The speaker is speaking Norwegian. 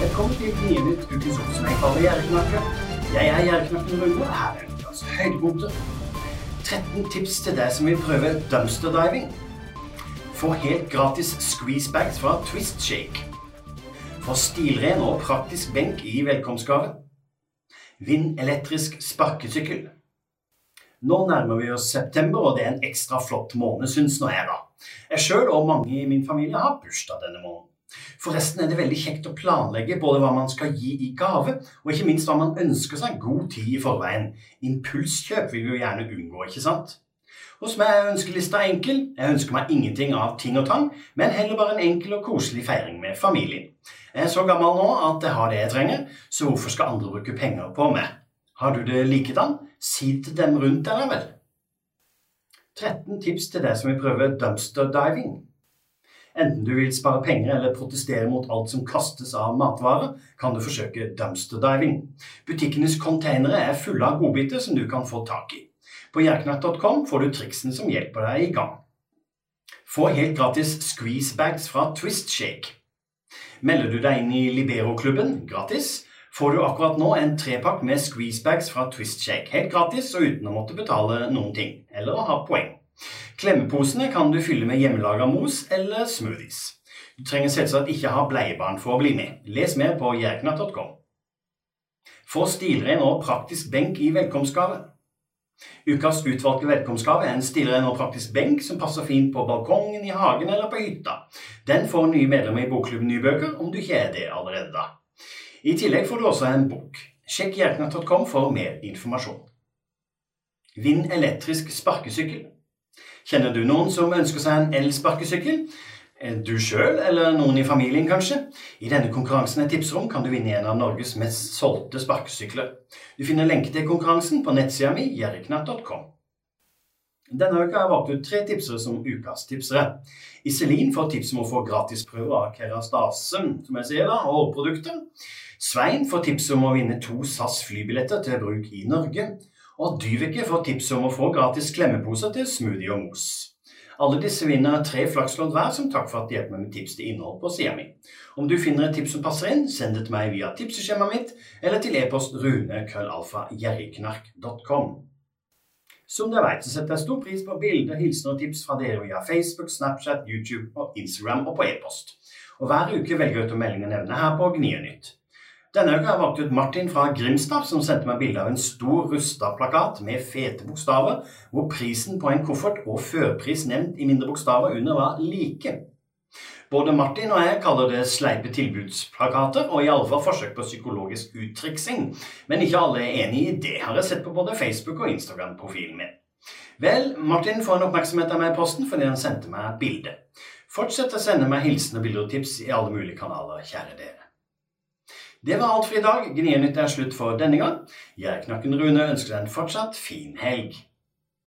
Velkommen til Gnienytt ukens oppsummering som jeg kaller Gjerdeknakke. Jeg er Gjerdeknakken Rune, og her er ukas høydepunkter. 13 tips til deg som vil prøve dumpster diving. Få helt gratis squeeze bags fra Twist Shake. Få stilren og praktisk benk i velkomstgave. Vinn elektrisk sparkesykkel. Nå nærmer vi oss september, og det er en ekstra flott måned, syns nå jeg, da. Jeg sjøl og mange i min familie har bursdag denne måneden. Forresten er det veldig kjekt å planlegge både hva man skal gi i gave, og ikke minst hva man ønsker seg god tid i forveien. Impulskjøp vil vi jo gjerne unngå, ikke sant? Hos meg er ønskelista enkel. Jeg ønsker meg ingenting av ting og tang, men heller bare en enkel og koselig feiring med familien. Jeg er så gammel nå at jeg har det jeg trenger, så hvorfor skal andre bruke penger på meg? Har du det likedan? Si det til dem rundt deg, da vel. 13 tips til deg som vil prøve dumpster diving. Enten du vil spare penger eller protestere mot alt som kastes av matvarer, kan du forsøke dumpster diving. Butikkenes containere er fulle av godbiter som du kan få tak i. På jerknatt.com får du triksene som hjelper deg i gang. Få helt gratis squeezebags fra Twist Shake. Melder du deg inn i Libero-klubben gratis, får du akkurat nå en trepakk med squeezebags fra Twist Shake. Helt gratis og uten å måtte betale noen ting, eller å ha poeng. Klemmeposene kan du fylle med hjemmelaga mos eller smoothies. Du trenger selvsagt ikke ha bleiebarn for å bli med. Les mer på jerknatt.com. Få stilren og praktisk benk i velkomstgave. Ukas utvalgte velkomstgave er en stilren og praktisk benk som passer fint på balkongen, i hagen eller på hytta. Den får nye medlemmer i Bokklubben Nybøker, om du ikke er det allerede da. I tillegg får du også en bok. Sjekk jerknatt.com for mer informasjon. Vinn elektrisk sparkesykkel. Kjenner du noen som ønsker seg en elsparkesykkel? Du sjøl, eller noen i familien kanskje? I denne konkurransen i Tipsrom kan du vinne en av Norges mest solgte sparkesykler. Du finner lenke til konkurransen på nettsida mi jerriknatt.com. Denne uka har jeg valgt ut tre tipsere som ukas tipsere. Iselin får tips om å få gratisprøver av Kerastase, som jeg sier da, og hårprodukter. Svein får tips om å vinne to SAS flybilletter til bruk i Norge. Og Dyveke får tips om å få gratis klemmeposer til smoothie og mos. Alle disse vinner tre flakslodd hver som takk for at de hjelper meg med tips til innhold på sida mi. Om du finner et tips som passer inn, send det til meg via tipseskjemaet mitt eller til e-post rune.krøllalfa.jerriknark.com. Som dere vet, setter jeg stor pris på bilder, hilsener og tips fra dere via Facebook, Snapchat, YouTube og Instagram og på e-post. Og hver uke velger jeg ut å melde nevner her på Gnienytt. Denne uka har jeg valgt ut Martin fra Grimstad, som sendte meg bilde av en stor rusta-plakat med fete bokstaver, hvor prisen på en koffert og førpris nevnt i mindre bokstaver under var like. Både Martin og jeg kaller det sleipe tilbudsplakater, og iallfall forsøk på psykologisk uttriksing. Men ikke alle er enig i det, har jeg sett på både Facebook og Instagram-profilen min. Vel, Martin får en oppmerksomhet av meg i posten fordi han sendte meg bilde. Fortsett å sende meg hilsener, bilder og tips i alle mulige kanaler, kjære dere. Det var alt for i dag. Gnienytt er slutt for denne gang. Jeg, Knakken Rune, ønsker deg en fortsatt fin helg.